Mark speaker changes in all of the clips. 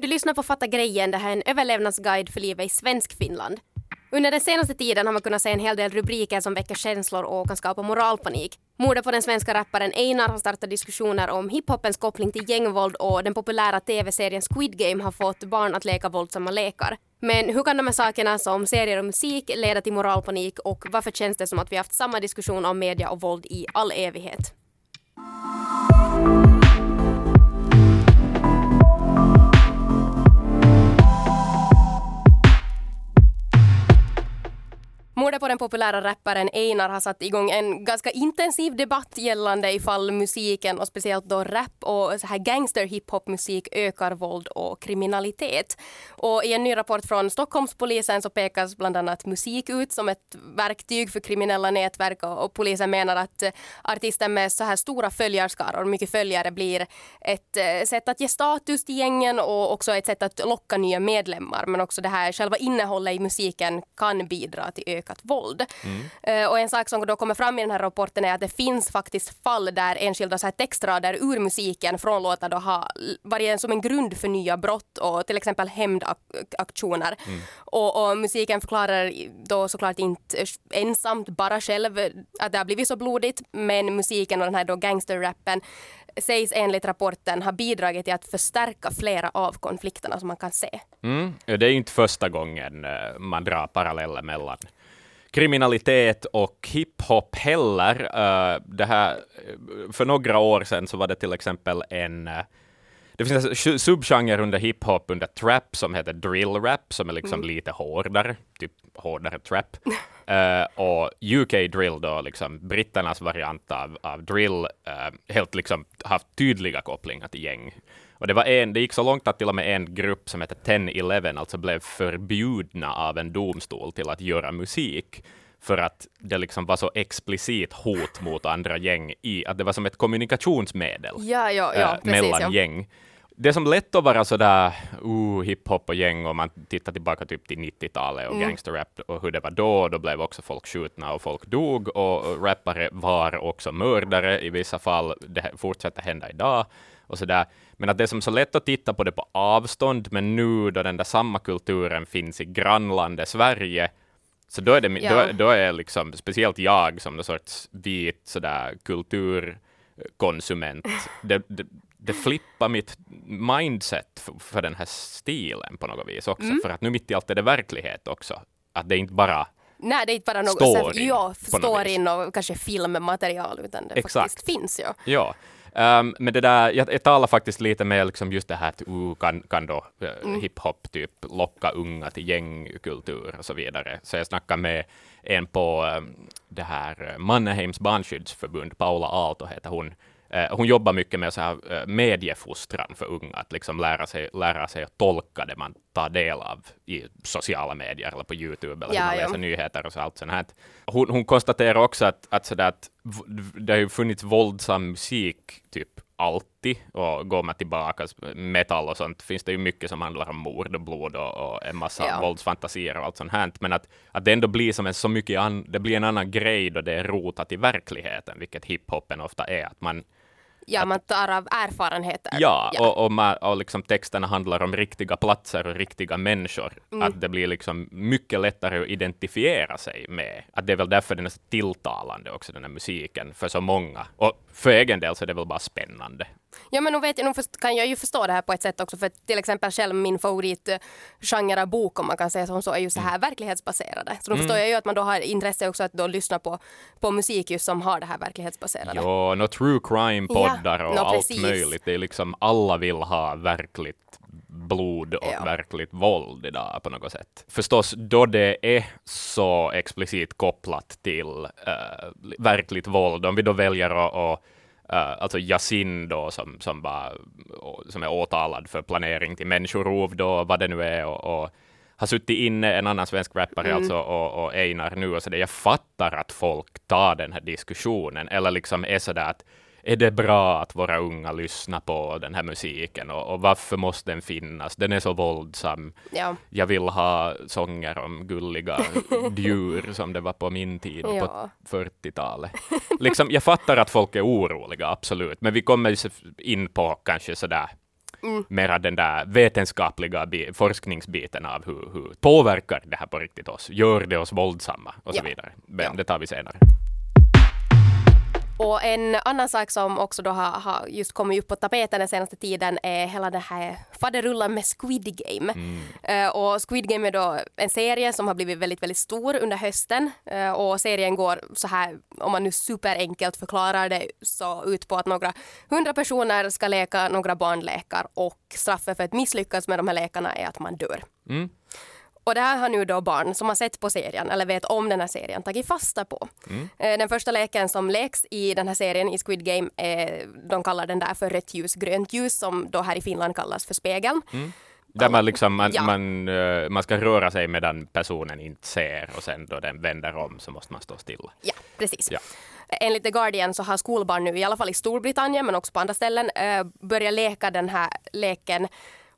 Speaker 1: Du lyssnar på Fatta grejen, det här är en överlevnadsguide för livet i svensk Finland. Under den senaste tiden har man kunnat se en hel del rubriker som väcker känslor och kan skapa moralpanik. Mordet på den svenska rapparen Einar har startat diskussioner om hiphopens koppling till gängvåld och den populära tv-serien Squid Game har fått barn att leka våldsamma lekar. Men hur kan de här sakerna som serier och musik leda till moralpanik och varför känns det som att vi haft samma diskussion om media och våld i all evighet? Mordet på den populära rapparen Einar har satt igång en ganska intensiv debatt gällande ifall musiken och speciellt då rap och så här gangster hiphop-musik ökar våld och kriminalitet. Och i en ny rapport från Stockholmspolisen så pekas bland annat musik ut som ett verktyg för kriminella nätverk och, polisen menar att eh, artister med så här stora följarskaror, mycket följare, blir ett eh, sätt att ge status till gängen och också ett sätt att locka nya medlemmar. Men också det här själva innehållet i musiken kan bidra till ökad ökat våld. Mm. och en sak som då kommer fram i den här rapporten är att det finns faktiskt fall där enskilda så här textrader ur musiken från låtar då har varit som en grund för nya brott och till exempel hämndaktioner. Mm. Och, och, musiken förklarar då såklart inte ensamt bara själv att det har blivit så blodigt men musiken och den här då gangsterrappen sägs enligt rapporten ha bidragit till att förstärka flera av konflikterna som man kan se.
Speaker 2: Mm. Det är inte första gången eh, man drar paralleller mellan kriminalitet och hiphop heller. Uh, det här, för några år sedan så var det till exempel en uh, det finns en subgenre under hiphop under trap som heter drill rap som är liksom mm. lite hårdare, typ hårdare trap. uh, och UK drill då, liksom britternas variant av, av drill, helt liksom haft tydliga kopplingar till gäng och det, var en, det gick så långt att till och med en grupp som heter 10-11 alltså blev förbjudna av en domstol till att göra musik för att det liksom var så explicit hot mot andra gäng i att det var som ett kommunikationsmedel
Speaker 1: ja, ja, ja, äh,
Speaker 2: precis, mellan gäng. Det är som lätt att vara sådär uh, hiphop och gäng och man tittar tillbaka typ till 90-talet och mm. gangsterrap och hur det var då. Då blev också folk skjutna och folk dog och rappare var också mördare i vissa fall. Det fortsätter hända idag och sådär. Men att det är som så lätt att titta på det på avstånd, men nu då den där samma kulturen finns i grannlandet Sverige, så då är det, ja. då, då, är liksom, speciellt jag som någon sorts vit sådär kulturkonsument, det, det, det flippar mitt mindset för, för, den här stilen på något vis också, mm. för att nu mitt i allt är det verklighet också, att det är inte bara
Speaker 1: Nej, det är inte bara något story, ja, storyn och kanske filmmaterial, utan det Exakt. faktiskt finns. Ja.
Speaker 2: ja. Um, men det där, jag, jag talar faktiskt lite mer liksom just det här att uh, kan, kan då uh, mm. hiphop typ locka unga till gängkultur och så vidare. Så jag snackar med en på um, det här Manneheims barnskyddsförbund, Paula Aalto heter hon, Eh, hon jobbar mycket med så här, eh, mediefostran för unga, att liksom lära, sig, lära sig att tolka det man tar del av i sociala medier eller på Youtube eller ja, man läser ja. nyheter och så allt sånt här. Hon, hon konstaterar också att, att, så att det har ju funnits våldsam musik typ alltid och går man tillbaka, metall och sånt, finns det ju mycket som handlar om mord och blod och, och en massa ja. våldsfantasier och allt sånt här. Men att, att det ändå blir som en så mycket an, det blir en annan grej då det är rotat i verkligheten, vilket hiphopen ofta är. Att man,
Speaker 1: Ja, man tar av erfarenheter.
Speaker 2: Ja, ja. och, och, man, och liksom texterna handlar om riktiga platser och riktiga människor. Mm. Att det blir liksom mycket lättare att identifiera sig med. Att det är väl därför den är så tilltalande också, den här musiken, för så många. Och för egen del så är det väl bara spännande.
Speaker 1: Ja men nu vet jag, nu kan jag ju förstå det här på ett sätt också för till exempel själv min favoritgenre av bok om man kan säga som så är ju så här mm. verklighetsbaserade. Så då mm. förstår jag ju att man då har intresse också att då lyssna på, på musik just som har det här verklighetsbaserade.
Speaker 2: Ja, no true crime-poddar ja, och no, allt precis. möjligt. Det är liksom alla vill ha verkligt blod och ja. verkligt våld idag på något sätt. Förstås då det är så explicit kopplat till uh, verkligt våld, om vi då väljer att Uh, alltså Yasin då som, som, var, som är åtalad för planering till människorov då, vad det nu är, och, och har suttit inne, en annan svensk rappare mm. alltså, och, och Einar nu, och så det, jag fattar att folk tar den här diskussionen, eller liksom är sådär att är det bra att våra unga lyssnar på den här musiken och, och varför måste den finnas? Den är så våldsam. Ja. Jag vill ha sånger om gulliga djur som det var på min tid ja. på 40-talet. Liksom, jag fattar att folk är oroliga, absolut, men vi kommer in på kanske sådär mm. mera den där vetenskapliga bi- forskningsbiten av hur, hur påverkar det här på riktigt oss? Gör det oss våldsamma? Och så
Speaker 1: Ja.
Speaker 2: vidare. Men
Speaker 1: Ja.
Speaker 2: det tar vi senare.
Speaker 1: Och en annan sak som också då har, har just kommit upp på tapeten den senaste tiden är hela det här faderullan med Squid Game. Eh, och Squid Game är då en serie som har blivit väldigt, väldigt stor under hösten. Eh, och serien går så här, om man nu superenkelt förklarar det, så ut på att några hundra personer ska leka några barnlekar och straffet för att misslyckas med de här lekarna är att man dör.
Speaker 2: Mm.
Speaker 1: Och det här har nu då barn som har sett på serien eller vet om den här serien tagit fasta på. Eh, Den första leken som leks i den här serien i Squid Game, är, de kallar den där för rött ljus, grönt ljus som då här i Finland kallas för spegeln.
Speaker 2: Där man, liksom, man,
Speaker 1: Ja.
Speaker 2: man, eh, man ska röra sig medan personen inte ser och sen då den vänder om så måste man stå stilla.
Speaker 1: Ja, precis.
Speaker 2: Ja.
Speaker 1: Enligt The Guardian så har skolbarn nu, i alla fall i Storbritannien men också på andra ställen, eh, börjat leka den här leken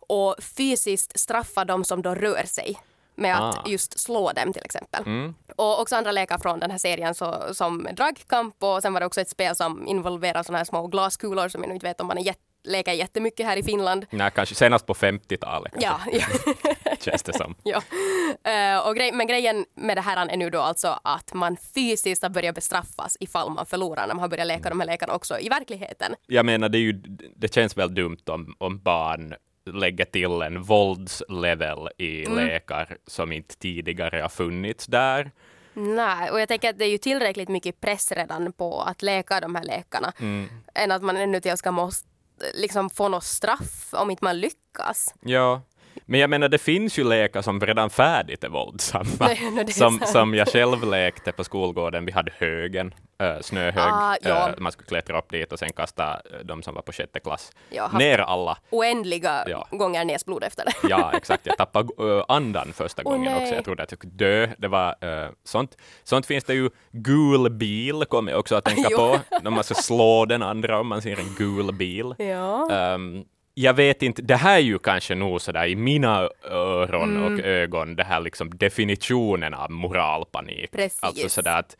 Speaker 1: och fysiskt straffa de som då rör sig med att
Speaker 2: Ah.
Speaker 1: just slå dem till exempel.
Speaker 2: Mm.
Speaker 1: Och också andra lekar från den här serien så, som dragkamp och sen var det också ett spel som involverar såna här små glaskulor som jag nu inte vet om man är jät- leker jättemycket här i Finland.
Speaker 2: Nej, kanske senast på 50-talet kanske,
Speaker 1: Ja, ja.
Speaker 2: känns det som.
Speaker 1: ja. Eh, och grej, men grejen med det här är nu då alltså att man fysiskt har börjat bestraffas ifall man förlorar när man har börjat leka de här lekarna också i verkligheten.
Speaker 2: Jag menar, det, är ju, det känns väl dumt om, om barn lägger till en våldslevel i
Speaker 1: Mm.
Speaker 2: lekar som inte tidigare har funnits där.
Speaker 1: Nej, och jag tänker att det är ju tillräckligt mycket press redan på att leka de här lekarna än att man ännu till ska måste liksom få något straff om inte man lyckas.
Speaker 2: Ja, men jag menar det finns ju lekar som redan färdigt är våldsamma.
Speaker 1: Nej, det är
Speaker 2: som,
Speaker 1: sant.
Speaker 2: som jag själv lekte på skolgården. Vi hade högen, äh, snöhög.
Speaker 1: Ah, ja.
Speaker 2: Äh, man skulle klättra upp dit och sen kasta äh, de som var på sjätte klass
Speaker 1: Ja,
Speaker 2: ner alla.
Speaker 1: Oändliga
Speaker 2: Ja.
Speaker 1: gånger näsblod efter det.
Speaker 2: Ja, exakt. Jag tappade äh, andan första gången också.
Speaker 1: nej.
Speaker 2: Jag trodde att jag skulle dö. Det var sånt. Sånt finns det ju. Gul bil kommer jag också att tänka på. När man ska slå den andra om man ser en gul bil.
Speaker 1: Ja.
Speaker 2: Ehm, jag vet inte, det här är ju kanske nog sådär i mina öron
Speaker 1: mm.
Speaker 2: och ögon, det här liksom definitionen av moralpanik.
Speaker 1: Precis.
Speaker 2: Alltså sådär att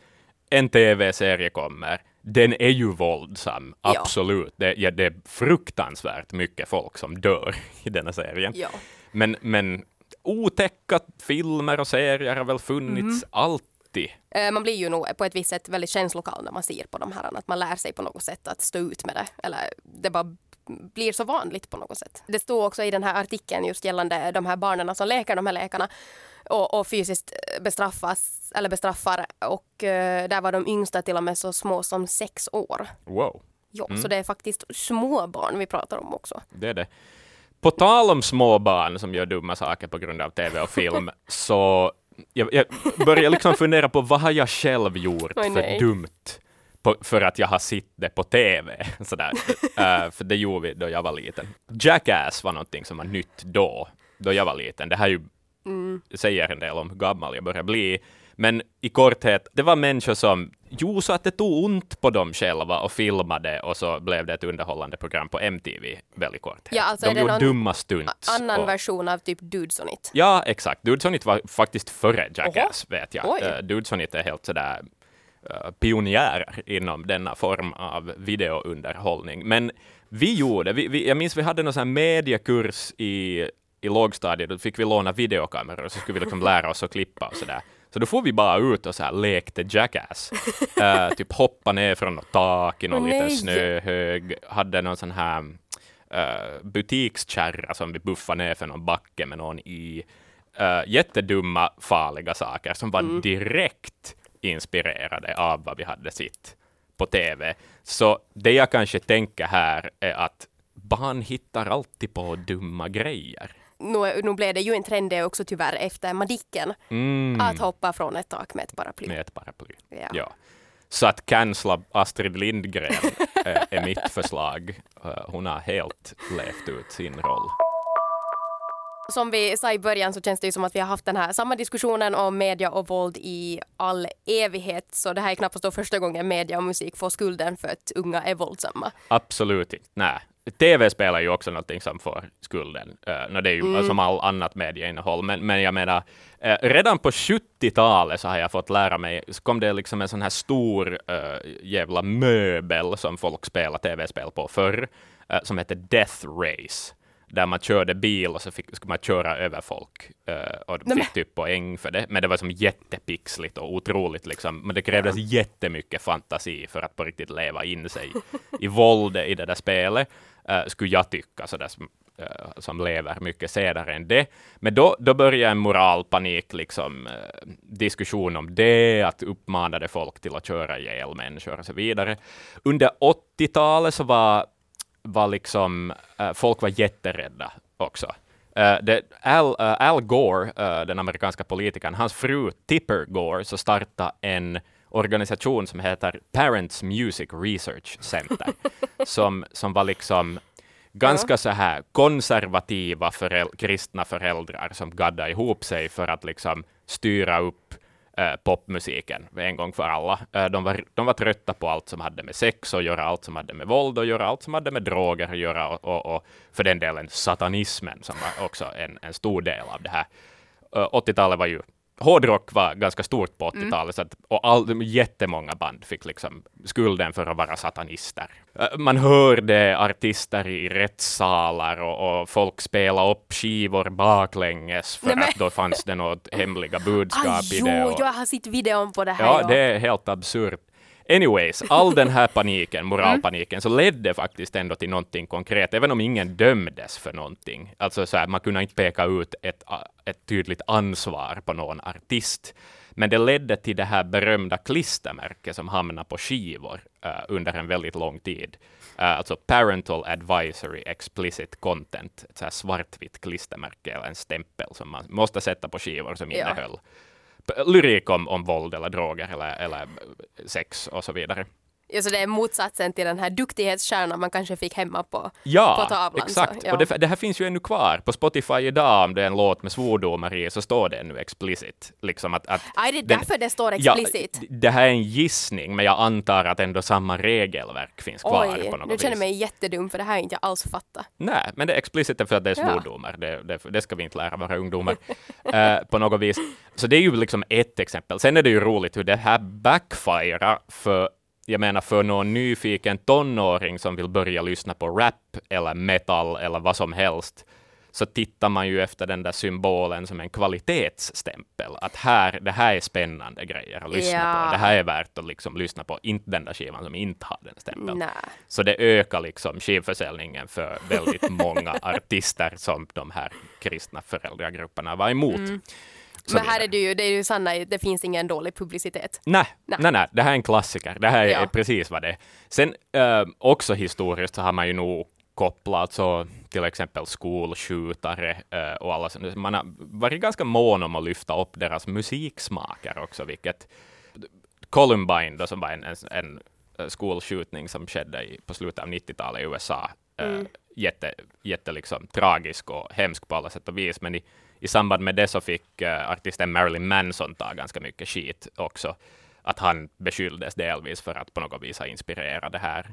Speaker 2: en tv-serie kommer, den är ju våldsam,
Speaker 1: ja.
Speaker 2: absolut. Det, ja, det är fruktansvärt mycket folk som dör i denna serien.
Speaker 1: Ja.
Speaker 2: Men, men otäcka filmer och serier har väl funnits
Speaker 1: mm.
Speaker 2: allt 80.
Speaker 1: Eh, man blir ju nog på ett visst sätt väldigt känslokall när man ser på de här. Att man lär sig på något sätt att stå ut med det. Eller det bara blir så vanligt på något sätt. Det stod också i den här artikeln just gällande de här barnen som leker de här lekarna och, och fysiskt bestraffas eller bestraffar och eh, där var de yngsta till och med så små som sex år.
Speaker 2: Wow.
Speaker 1: Jo,
Speaker 2: mm.
Speaker 1: så det är faktiskt små barn vi pratar om också.
Speaker 2: Det är det. På tal om små barn som gör dumma saker på grund av tv och film, så jag, jag börjar liksom fundera på vad har jag själv gjort
Speaker 1: Oj,
Speaker 2: för
Speaker 1: nej.
Speaker 2: dumt på, för att jag har sett det på tv. Sådär. Eh, för det gjorde vi då jag var liten. Jackass var någonting som var nytt då, då jag var liten. Det här är ju
Speaker 1: Mm.
Speaker 2: säger en del om hur gammal jag börjar bli. Men i korthet, det var människor som, jo, så att det tog ont på dem själva och filmade och så blev det ett underhållande program på MTV, väldigt korthet.
Speaker 1: Ja, alltså är
Speaker 2: De
Speaker 1: det
Speaker 2: gjorde
Speaker 1: någon
Speaker 2: dumma stunts.
Speaker 1: Annan
Speaker 2: och,
Speaker 1: version av typ Dudes on it.
Speaker 2: ja, exakt. Dudesonit var faktiskt före Jackass, vet jag.
Speaker 1: Oj.
Speaker 2: Uh, Dudesonit är helt sådär uh, pionjärer inom denna form av videounderhållning. Men vi gjorde, vi, vi, jag minns vi hade någon sån här mediekurs i, i lågstadiet, då fick vi låna videokameror och så skulle vi liksom lära oss att klippa och sådär. Så då får vi bara ut och så här lekte Jackass. Eh, typ hoppa ner från något tak i någon
Speaker 1: Åh,
Speaker 2: liten
Speaker 1: nej.
Speaker 2: snöhög, hade någon sån här uh, butikskärra som vi buffade ner för någon backe med någon i. Uh, jättedumma, farliga saker som var direkt inspirerade av vad vi hade sett på tv. Så det jag kanske tänker här är att barn hittar alltid på dumma grejer.
Speaker 1: Nu, nu blev det ju en trend det också tyvärr efter Madicken.
Speaker 2: Mm,
Speaker 1: Att hoppa från ett tak med ett paraply.
Speaker 2: med ett paraply.
Speaker 1: Ja.
Speaker 2: Ja. Så att cancella Astrid Lindgren eh, är mitt förslag. Eh, Hon har helt levt ut sin roll.
Speaker 1: Som vi sa i början så känns det ju som att vi har haft den här samma diskussionen om media och våld i all evighet. Så det här är knappast då första gången media och musik får skulden för att unga är våldsamma.
Speaker 2: Absolut inte. Nej. TV-spel är ju också någonting som får skulden. Uh, no, det är ju som all annat medieinnehåll. Men, men jag menar, eh, redan på 70-talet så har jag fått lära mig, så kom det liksom en sån här stor uh, jävla möbel som folk spelar TV-spel på förr, eh, som heter Death Race. där man körde bil och så fick, skulle man köra över folk uh, och de fick typ poäng för det. Men det var som jättepixligt och otroligt liksom. Men det krävdes ja. jättemycket fantasi för att på riktigt leva in sig i våldet i det där spelet, Eh, skulle jag tycka, så där som, eh, som lever mycket senare än det. Men då, då började en moralpanik, liksom, eh, diskussion om det, att uppmanade folk till att köra ihjäl människor och så vidare. Under 80-talet så var var liksom, folk var jätterädda också. Uh, det, Al, uh, Al Gore, den amerikanska politikern, hans fru Tipper Gore, så startade en organisation som heter Parents Music Research Center, som, som var liksom ganska så här konservativa föräl kristna föräldrar som gaddade ihop sig för att liksom styra upp äh, popmusiken en gång för alla. Äh, de, var, de var trötta på allt som hade med sex och göra, allt som hade med våld och göra, allt som hade med droger att göra och, och, och för den delen satanismen som var också en, en stor del av det här. Äh, 80-talet var ju hårdrock var ganska stort på 80-talet, mm. och all, jättemånga band fick liksom skulden för att vara satanister. Man hörde artister i rättssalar och, och folk spela upp skivor baklänges för Nej, att då fanns det något hemliga budskap Aj, i det.
Speaker 1: Jo, jag har sett videon på det här.
Speaker 2: Ja, ja. det är helt absurt. Anyways, all den här paniken, moralpaniken, mm. så ledde faktiskt ändå till någonting konkret, även om ingen dömdes för någonting. Alltså så här, man kunde inte peka ut ett, ett tydligt ansvar på någon artist. Men det ledde till det här berömda klistermärket som hamnade på skivor uh, under en väldigt lång tid. Uh, alltså Parental Advisory Explicit Content, ett så här svartvitt klistermärke eller en stämpel som man måste sätta på skivor som innehöll ja lyrik om, om våld eller droger eller, eller sex och så vidare.
Speaker 1: Ja, så det är motsatsen till den här duktighetsstjärnan man kanske fick hemma på, ja, på tavlan.
Speaker 2: Exakt. Så, ja, exakt. Och det, det, här finns ju ännu kvar. På Spotify idag, om det är en låt med svordomar i, så står det ännu explicit. Liksom att, att
Speaker 1: Aj, det är därför det står explicit?
Speaker 2: Ja, det här är en gissning, men jag antar att ändå samma regelverk finns kvar
Speaker 1: Oj,
Speaker 2: på något
Speaker 1: nu känner jag mig jättedum, för det här har inte jag alls fattat.
Speaker 2: Nej, men det är explicit för att det är svordomar. Ja. Det, det, det, ska vi inte lära våra ungdomar uh, på något vis. Så det är ju liksom ett exempel. Sen är det ju roligt hur det här backfirar för jag menar för någon nyfiken tonåring som vill börja lyssna på rap eller metal eller vad som helst, så tittar man ju efter den där symbolen som en kvalitetsstämpel. Att här, det här är spännande grejer att lyssna ja. på. Det här är värt att liksom lyssna på. Inte den där skivan som inte har den stämpeln.
Speaker 1: Nej.
Speaker 2: Så det ökar liksom skivförsäljningen för väldigt många artister som de här kristna föräldragrupperna var emot. Mm.
Speaker 1: Men här är det ju, det är ju sanna, det finns ingen dålig publicitet.
Speaker 2: Nej, nej, nej, det här är en klassiker. Det här är ja. precis vad det är. Sen äh, också historiskt så har man ju nog kopplat så till exempel skolskjutare äh, och alla Man har varit ganska mån om att lyfta upp deras musiksmaker också, vilket Columbine då, som var en, en, en eh, skolskjutning som skedde i, på slutet av 90-talet i USA. Mm. Äh, jätte, jätte liksom, tragisk och hemsk på alla sätt och vis, men i i samband med det så fick uh, artisten Marilyn Manson ta ganska mycket skit också. Att han beskylldes delvis för att på något vis ha inspirerat det här.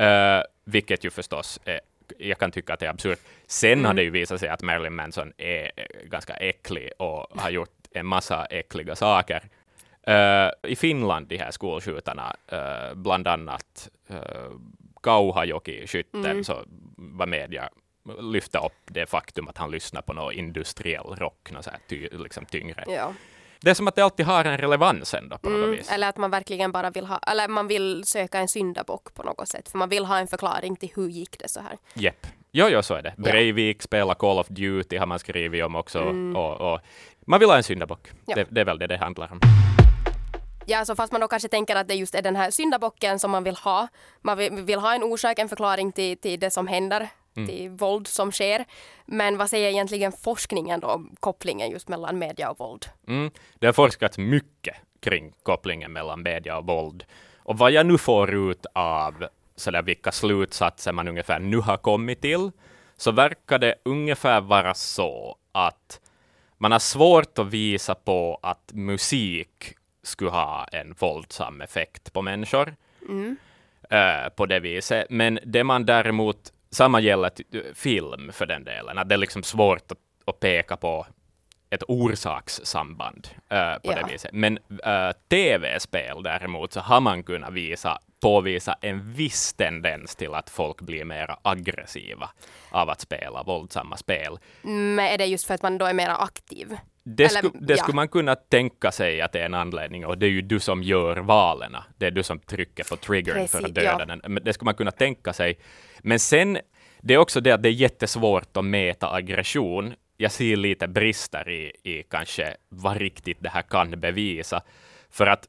Speaker 2: Uh, vilket ju förstås är jag kan tycka att det är absurt. Sen mm. har det ju visat sig att Marilyn Manson är ganska äcklig och har gjort en massa äckliga saker. Uh, I Finland, de här skolskjutarna, uh, bland annat uh, Kauhajoki-skytten, mm. så var media lyfta upp det faktum att han lyssnar på någon industriell rock, något så här ty, liksom tyngre.
Speaker 1: Ja.
Speaker 2: Det är som att det alltid har en relevans ändå på mm, något vis.
Speaker 1: Eller att man verkligen bara vill ha, eller man vill söka en syndabock på något sätt, för man vill ha en förklaring till hur gick det så här.
Speaker 2: Jepp. Jo, jo, så är det. Breivik spelar Call of Duty har man skrivit om också. Mm. Och, och, man vill ha en syndabock. Ja. Det, det är väl det det handlar om.
Speaker 1: Ja, så fast man då kanske tänker att det just är den här syndabocken som man vill ha. Man vill, vill ha en orsak, en förklaring till, till det som händer mm. till våld som sker. Men vad säger egentligen forskningen då om kopplingen just mellan media och våld?
Speaker 2: Mm. Det har forskats mycket kring kopplingen mellan media och våld. Och vad jag nu får ut av sådär vilka slutsatser man ungefär nu har kommit till, så verkar det ungefär vara så att man har svårt att visa på att musik skulle ha en våldsam effekt på människor. Mm. Uh, på det viset. Men det man däremot samma gäller film för den delen, att det är liksom svårt att, att peka på ett orsakssamband uh, på ja. det viset. Men uh, tv-spel däremot så har man kunnat visa påvisa en viss tendens till att folk blir mer aggressiva av att spela våldsamma spel.
Speaker 1: Men är det just för att man då är mer aktiv?
Speaker 2: Det,
Speaker 1: Eller,
Speaker 2: sku, det
Speaker 1: ja.
Speaker 2: skulle man kunna tänka sig att det är en anledning och det är ju du som gör valen. Det är du som trycker på triggern för
Speaker 1: Precis,
Speaker 2: att döda
Speaker 1: ja.
Speaker 2: den. Men Det skulle man kunna tänka sig. Men sen, det är också det att det är jättesvårt att mäta aggression. Jag ser lite brister i, i kanske vad riktigt det här kan bevisa. För att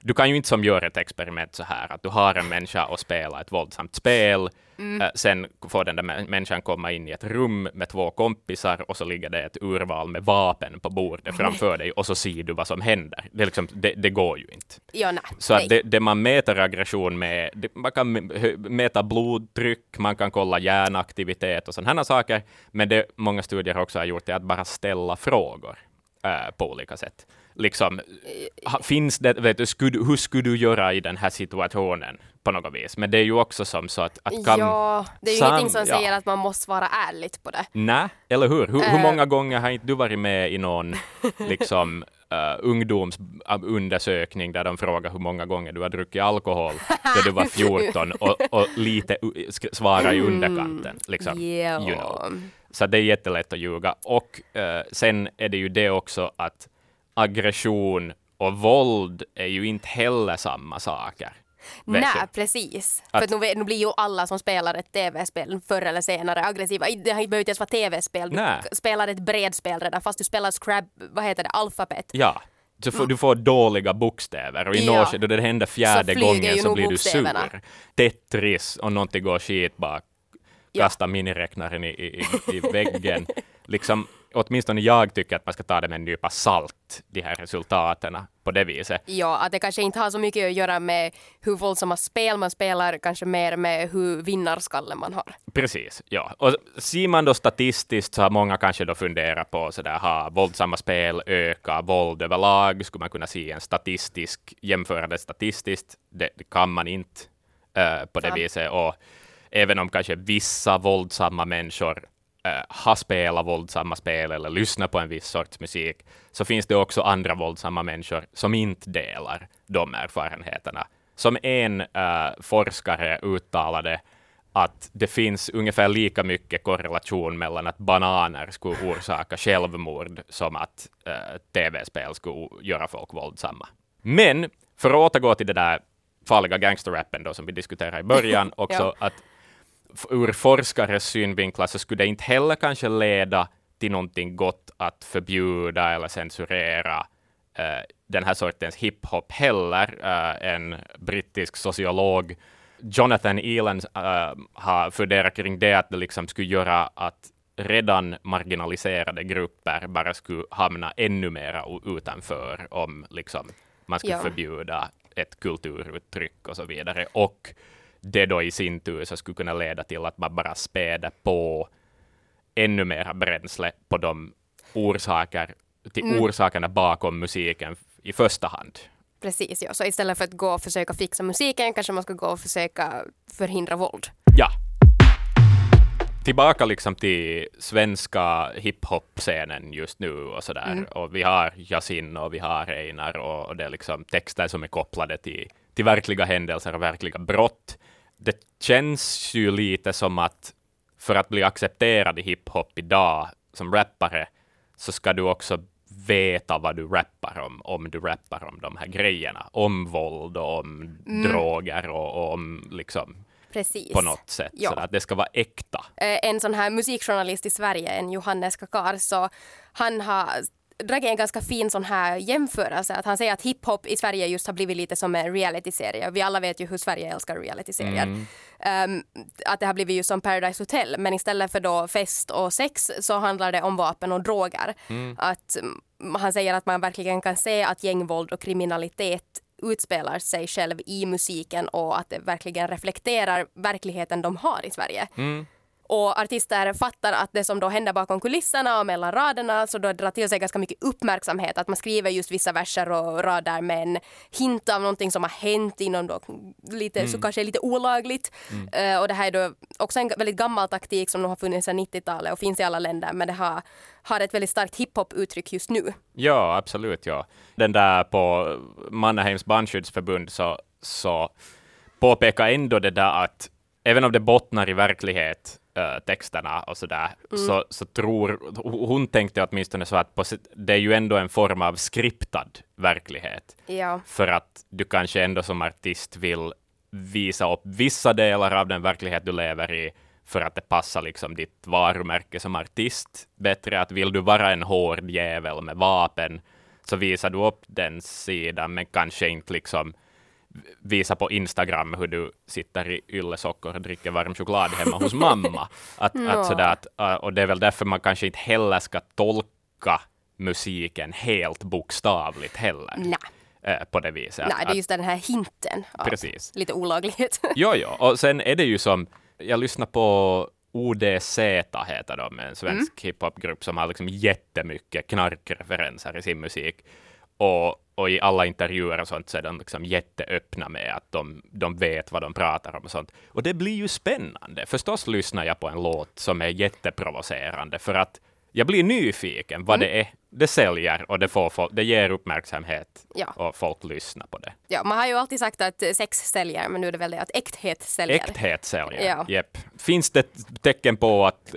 Speaker 2: du kan ju inte som göra ett experiment så här att du har en människa och spela ett våldsamt spel.
Speaker 1: Mm.
Speaker 2: Eh, sen får den där mä- människan komma in i ett rum med två kompisar och så ligger det ett urval med vapen på bordet framför dig och så ser du vad som händer. Det, liksom, det, det går ju inte.
Speaker 1: Ja, nej.
Speaker 2: Så att det, det man mäter aggression med, det, man kan mäta blodtryck, man kan kolla hjärnaktivitet och sådana saker, men det många studier också har gjort är att bara ställa frågor eh, på olika sätt. Liksom, finns det, vet du, skulle, hur skulle du göra i den här situationen på något vis? Men det är ju också som så att, att kan,
Speaker 1: ja, det är ju
Speaker 2: sam-
Speaker 1: ingenting som
Speaker 2: ja.
Speaker 1: säger att man måste vara ärligt på det.
Speaker 2: Nej, eller hur? Hur, hur
Speaker 1: Eh.
Speaker 2: många gånger har inte du varit med i någon liksom, uh, ungdomsundersökning där de frågar hur många gånger du har druckit alkohol när du var 14 och, och lite u- sk- svara i underkanten. Liksom,
Speaker 1: Ja.
Speaker 2: you know. Så det är jättelätt att ljuga. Och eh, sen är det ju det också att aggression och våld är ju inte heller samma saker.
Speaker 1: Nej, precis.
Speaker 2: Att-
Speaker 1: För nu, nu blir ju alla som spelar ett tv-spel förr eller senare aggressiva. Det behöver inte ens vara tv-spel. Du k- spelar ett brädspel redan fast du spelar Scrab, vad heter det, alfabet.
Speaker 2: Ja, så får, du får dåliga bokstäver och i
Speaker 1: Ja.
Speaker 2: något då det händer fjärde
Speaker 1: flyger
Speaker 2: gången så blir du sur. Tetris och någonting går skit
Speaker 1: Ja.
Speaker 2: Kasta miniräknaren i, i, i- väggen. liksom, åtminstone jag tycker att man ska ta det med en nypa salt, de här resultaten på det viset.
Speaker 1: Ja, att det kanske inte har så mycket att göra med hur våldsamma spel man spelar, kanske mer med hur vinnarskallen man har.
Speaker 2: Precis, ja. Och ser man då statistiskt så har många kanske då funderat på sådär, ha våldsamma spel öka våld överlag? Skulle man kunna se en statistisk, jämföra det statistiskt? Det, det kan man inte eh, på det
Speaker 1: Ja.
Speaker 2: viset. Och även om kanske vissa våldsamma människor eh, har spelat våldsamma spel eller lyssnat på en viss sorts musik, så finns det också andra våldsamma människor som inte delar de erfarenheterna. Som en eh, forskare uttalade att det finns ungefär lika mycket korrelation mellan att bananer skulle orsaka självmord som att eh, tv-spel skulle göra folk våldsamma. Men för att återgå till det där farliga gangsterrappen då som vi diskuterade i början också, att ur forskares synvinklar så skulle det inte heller kanske leda till någonting gott att förbjuda eller censurera eh, den här sortens hiphop heller. Eh, en brittisk sociolog, Jonathan Elan, eh, har funderat kring det, att det liksom skulle göra att redan marginaliserade grupper bara skulle hamna ännu mera utanför om liksom, man skulle
Speaker 1: Ja.
Speaker 2: förbjuda ett kulturuttryck och så vidare. Och det då i sin tur så skulle kunna leda till att man bara späder på ännu mera bränsle på de orsaker, till
Speaker 1: Mm.
Speaker 2: orsakerna bakom musiken i första hand.
Speaker 1: Precis, ja. Så istället för att gå och försöka fixa musiken kanske man ska gå och försöka förhindra våld.
Speaker 2: Ja. Tillbaka liksom till svenska hiphop-scenen just nu och sådär.
Speaker 1: Mm.
Speaker 2: Och vi har Yasin och vi har Einar och, och det är liksom texter som är kopplade till, till verkliga händelser och verkliga brott. Det känns ju lite som att för att bli accepterad i hiphop idag som rappare så ska du också veta vad du rappar om, om du rappar om de här grejerna. Om våld och om
Speaker 1: Mm.
Speaker 2: droger och, och om liksom
Speaker 1: Precis.
Speaker 2: på något sätt.
Speaker 1: Ja.
Speaker 2: Så att det ska vara äkta.
Speaker 1: Eh, en sån här musikjournalist i Sverige, en Johannes Kakar, så han har dragit en ganska fin sån här jämförelse. Att han säger att hiphop i Sverige just har blivit lite som en realityserie. Vi alla vet ju hur Sverige älskar realityserier.
Speaker 2: Mm.
Speaker 1: Um, att det har blivit just som Paradise Hotel, men istället för då fest och sex så handlar det om vapen och droger.
Speaker 2: Mm.
Speaker 1: Att mm, han säger att man verkligen kan se att gängvåld och kriminalitet utspelar sig själv i musiken och att det verkligen reflekterar verkligheten de har i Sverige.
Speaker 2: Mm.
Speaker 1: Och artister fattar att det som då händer bakom kulisserna och mellan raderna så då drar till sig ganska mycket uppmärksamhet. Att man skriver just vissa verser och rader med en hint av någonting som har hänt inom då lite, så kanske lite olagligt. Eh, och det här är då också en väldigt gammal taktik som nog har funnits sedan 90-talet och finns i alla länder men det har, har ett väldigt starkt hiphop-uttryck just nu.
Speaker 2: Ja, absolut. Ja. Den där på Mannaheims bandskyddsförbund så, så påpekar ändå det där att även om det bottnar i verklighet, texterna och sådär, mm. så, så tror hon tänkte åtminstone så att på, det är ju ändå en form av skriptad verklighet.
Speaker 1: Ja.
Speaker 2: För att du kanske ändå som artist vill visa upp vissa delar av den verklighet du lever i, för att det passar liksom ditt varumärke som artist bättre. Att vill du vara en hård jävel med vapen, så visar du upp den sidan, men kanske inte liksom visa på Instagram hur du sitter i yllesockor och dricker varm choklad hemma hos mamma. Att, no. att sådär, att, äh, och det är väl därför man kanske inte heller ska tolka musiken helt bokstavligt heller.
Speaker 1: Nej.
Speaker 2: Äh, på det viset.
Speaker 1: Nej, det är just den här hinten av
Speaker 2: Precis.
Speaker 1: lite olaglighet.
Speaker 2: jo, jo, och sen är det ju som, jag lyssnar på ODZ heter de, en svensk mm. hiphopgrupp som har liksom jättemycket knarkreferenser i sin musik. Och, och i alla intervjuer och sånt så är de liksom jätteöppna med att de, de vet vad de pratar om och sånt. Och det blir ju spännande. Förstås lyssnar jag på en låt som är jätteprovocerande för att jag blir nyfiken vad mm. det är. Det säljer och det, får folk, det ger uppmärksamhet
Speaker 1: ja.
Speaker 2: och folk lyssnar på det.
Speaker 1: Ja, man har ju alltid sagt att sex säljer, men nu är det väl det att äkthet säljer.
Speaker 2: Äkthet säljer, ja. Yep. Finns det tecken på att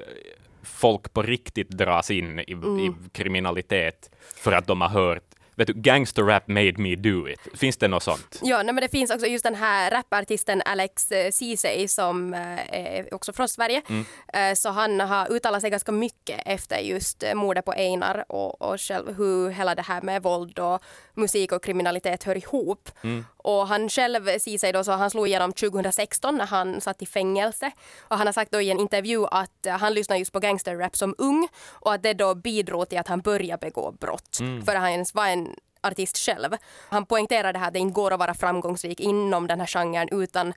Speaker 2: folk på riktigt dras in i, mm. i kriminalitet för att de har hört vet du, gangster rap made me do it. Finns det något sånt?
Speaker 1: Ja, nej, men det finns också just den här rapartisten Alex eh, Ceesay som eh, är också från Sverige. Mm. Eh, så han har uttalat sig ganska mycket efter just mordet på Einar och, och själv hur hela det här med våld och musik och kriminalitet hör ihop. Mm. Och han själv, Ceesay då, så han slog igenom 2016 när han satt i fängelse. Och han har sagt då i en intervju att han lyssnade just på gangsterrap som ung och att det då bidrog till att han började begå brott. Mm. För han var en artist själv. Han poängterar det här att det inte går att vara framgångsrik inom den här genren utan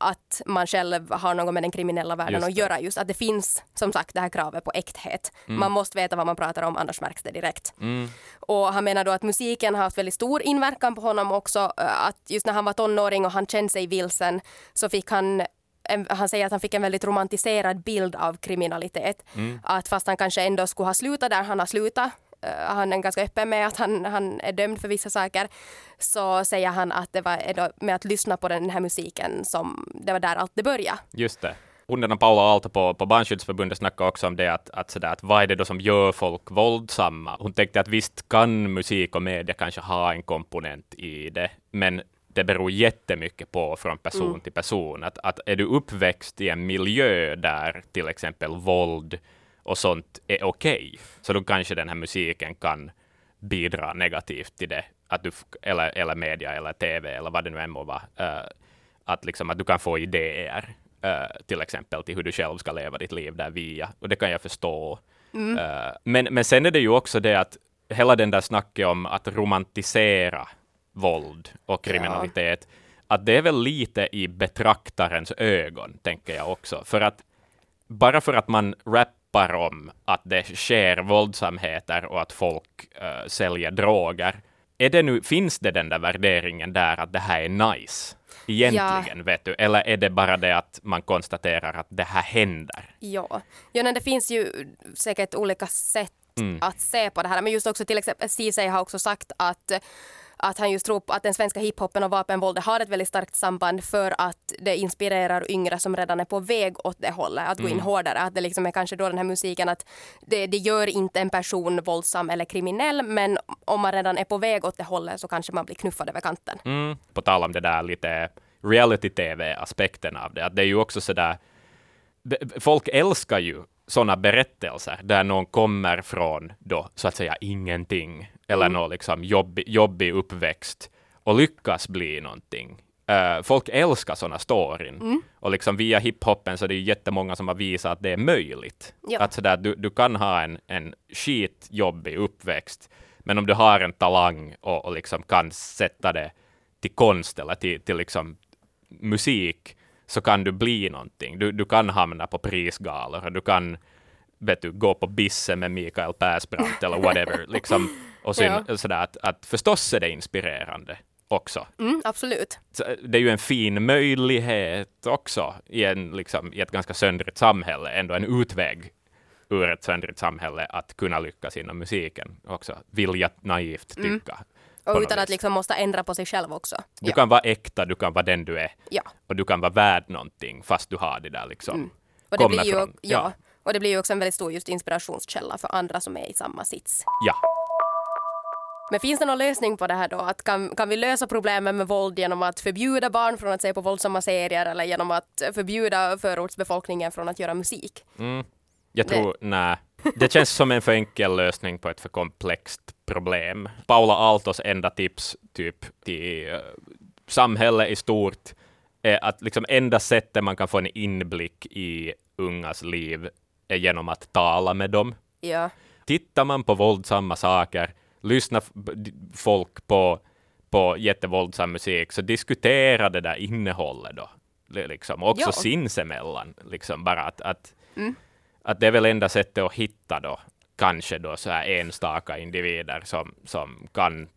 Speaker 1: att man själv har något med den kriminella världen att göra. Just att det finns som sagt det här kravet på äkthet. Mm. Man måste veta vad man pratar om annars märks det direkt.
Speaker 2: Mm.
Speaker 1: Och han menar då att musiken har haft väldigt stor inverkan på honom också. Att just när han var tonåring och han kände sig vilsen så fick han han säger att han fick en väldigt romantiserad bild av kriminalitet. Mm. Att fast han kanske ändå skulle ha slutat där han har slutat Eh, han är ganska öppen med att han, han är dömd för vissa saker, så säger han att det var med att lyssna på den här musiken som det var där allt det började.
Speaker 2: Just det. Hon Paula Aalto på, på Barnskyddsförbundet snackade också om det, att, att, sådär, att vad är det då som gör folk våldsamma? Hon tänkte att visst kan musik och media kanske ha en komponent i det, men det beror jättemycket på från person mm. till person. Att, att är du uppväxt i en miljö där till exempel våld och sånt är okej, okay. så då kanske den här musiken kan bidra negativt till det, att du, eller, eller media eller TV eller vad det nu än må vara, uh, att, liksom, att du kan få idéer uh, till exempel till hur du själv ska leva ditt liv där via, och det kan jag förstå. Mm. Uh, men, men sen är det ju också det att hela den där snacket om att romantisera våld och kriminalitet, ja. att det är väl lite i betraktarens ögon, tänker jag också. För att bara för att man rap rappar om att det sker våldsamheter och att folk uh, säljer droger. Är det nu, finns det den där värderingen där att det här är nice? Egentligen, ja. vet du? Eller är det bara det att man konstaterar att det här händer?
Speaker 1: Ja, ja nej, det finns ju säkert olika sätt mm. att se på det här. Men just också till exempel Ceesay har också sagt att att han just tror på att den svenska hiphopen och vapenvåldet har ett väldigt starkt samband för att det inspirerar yngre som redan är på väg åt det hållet, att gå in mm. hårdare. Att det liksom är kanske då den här musiken att det, det gör inte en person våldsam eller kriminell, men om man redan är på väg åt det hållet så kanske man blir knuffad över kanten.
Speaker 2: Mm. På tal om det där lite reality-tv-aspekten av det, att det är ju också sådär folk älskar ju sådana berättelser där någon kommer från då så att säga ingenting eller mm. någon liksom jobbig, jobbig uppväxt och lyckas bli någonting. Uh, folk älskar sådana storyn. Mm. Och liksom via hiphopen så är det ju jättemånga som har visat att det är möjligt. Ja. Att sådär, du, du kan ha en, en skitjobbig uppväxt, men om du har en talang och, och liksom kan sätta det till konst eller till, till liksom musik, så kan du bli någonting. Du, du kan hamna på prisgalor, du kan vet du, gå på bisse med Mikael Persbrandt eller whatever. liksom, och sen, ja. sådär, att, att förstås är det inspirerande också.
Speaker 1: Mm, absolut.
Speaker 2: Så det är ju en fin möjlighet också i, en, liksom, i ett ganska söndrigt samhälle, ändå en utväg ur ett söndrigt samhälle att kunna lyckas inom musiken också, vill jag naivt mm. tycka. Mm.
Speaker 1: Och utan att liksom måste ändra på sig själv också.
Speaker 2: Du
Speaker 1: ja.
Speaker 2: kan vara äkta, du kan vara den du är.
Speaker 1: ja.
Speaker 2: Och du kan vara värd någonting fast du har det där liksom.
Speaker 1: Mm. Och det, blir ju,
Speaker 2: från-
Speaker 1: ja. och det blir ju också en väldigt stor just inspirationskälla för andra som är i samma sits.
Speaker 2: Ja.
Speaker 1: Men finns det någon lösning på det här då? Att kan, kan vi lösa problemen med våld genom att förbjuda barn från att se på våldsamma serier eller genom att förbjuda förortsbefolkningen från att göra musik?
Speaker 2: Jag tror, nej. Det känns som en för enkel lösning på ett för komplext problem. Paula Aaltos enda tips typ till uh, samhället i stort är att liksom enda sättet man kan få en inblick i ungas liv är genom att tala med dem.
Speaker 1: Ja.
Speaker 2: Tittar man på våldsamma saker, lyssnar folk på, på jättevåldsam musik, så diskutera det där innehållet då. Liksom. Också
Speaker 1: Ja.
Speaker 2: sinsemellan. Liksom bara att, att,
Speaker 1: Mm.
Speaker 2: Att det är väl enda sättet att hitta då, kanske då så här enstaka individer som, som kan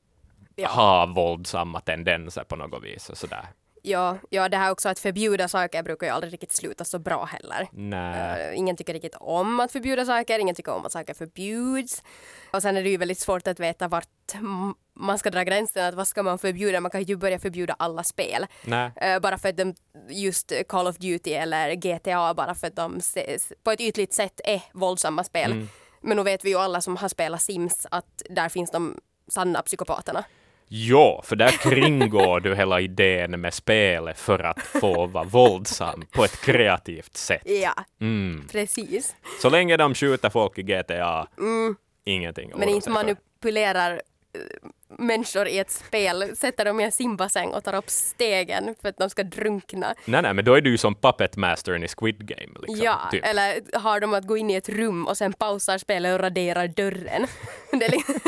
Speaker 1: Ja.
Speaker 2: ha våldsamma tendenser på något vis. Och sådär.
Speaker 1: Ja, ja, det här också att förbjuda saker brukar ju aldrig riktigt sluta så bra heller.
Speaker 2: Nej.
Speaker 1: Eh, ingen tycker riktigt om att förbjuda saker, ingen tycker om att saker förbjuds. Och sen är det ju väldigt svårt att veta vart man ska dra gränsen, att vad ska man förbjuda? Man kan ju börja förbjuda alla spel. Eh, bara för att de, just Call of Duty eller GTA, bara för att de ses, på ett ytligt sätt är våldsamma spel.
Speaker 2: Mm.
Speaker 1: Men nu vet vi ju alla som har spelat Sims att där finns de sanna psykopaterna.
Speaker 2: Ja, för där kringgår du hela idén med spelet för att få vara våldsam på ett kreativt sätt.
Speaker 1: Ja,
Speaker 2: Mm.
Speaker 1: precis.
Speaker 2: Så länge de skjuter folk i GTA, ingenting
Speaker 1: Mm. Men
Speaker 2: oroa
Speaker 1: inte manipulerar människor i ett spel, sätter dem i en simbassäng och tar upp stegen för att de ska drunkna.
Speaker 2: Nej, nej, men då är du ju som puppet mastern i Squid Game. Liksom,
Speaker 1: ja,
Speaker 2: typ.
Speaker 1: eller har de att gå in i ett rum och sen pausar spelet och raderar dörren. Liksom,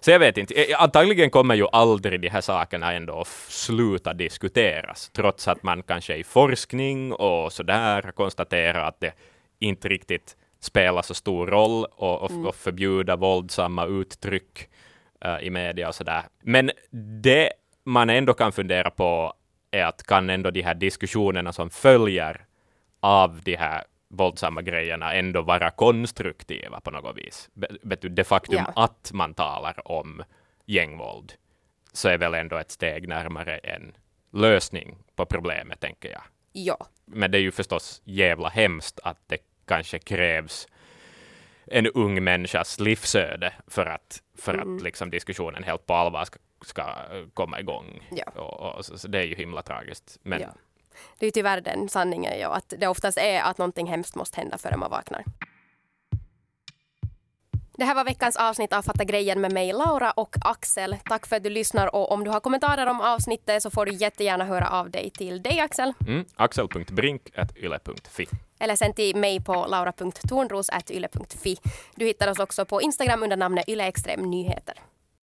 Speaker 2: Så jag vet inte, Eh, antagligen kommer ju aldrig de här sakerna ändå att sluta diskuteras, trots att man kanske i forskning och sådär har konstaterat att det inte riktigt spelar så stor roll och, och, och förbjuda våldsamma uttryck eh, i media och sådär. Men det man ändå kan fundera på är att kan ändå de här diskussionerna som följer av de här våldsamma grejerna ändå vara konstruktiva på något vis. Be- det faktum
Speaker 1: Ja.
Speaker 2: att man talar om gängvåld så är väl ändå ett steg närmare en lösning på problemet, tänker jag.
Speaker 1: ja,
Speaker 2: Men det är ju förstås jävla hemskt att det kanske krävs en ung människas livsöde för att, för att liksom diskussionen helt på allvar ska, ska eh, komma igång.
Speaker 1: Ja.
Speaker 2: Och, och, så, så det är ju himla tragiskt. Men
Speaker 1: ja. Det är ju tyvärr den sanningen, ja, att det oftast är att någonting hemskt måste hända före man vaknar. Det här var veckans avsnitt av Fatta grejen med mig, Laura och Axel. Tack för att du lyssnar och om du har kommentarer om avsnittet så får du jättegärna höra av dig till dig, Axel.
Speaker 2: mm, axel.brink.yle.fi.
Speaker 1: eller sen till mig på laura.tornros.yle.fi. Du hittar oss också på Instagram under namnet yleextremnyheter.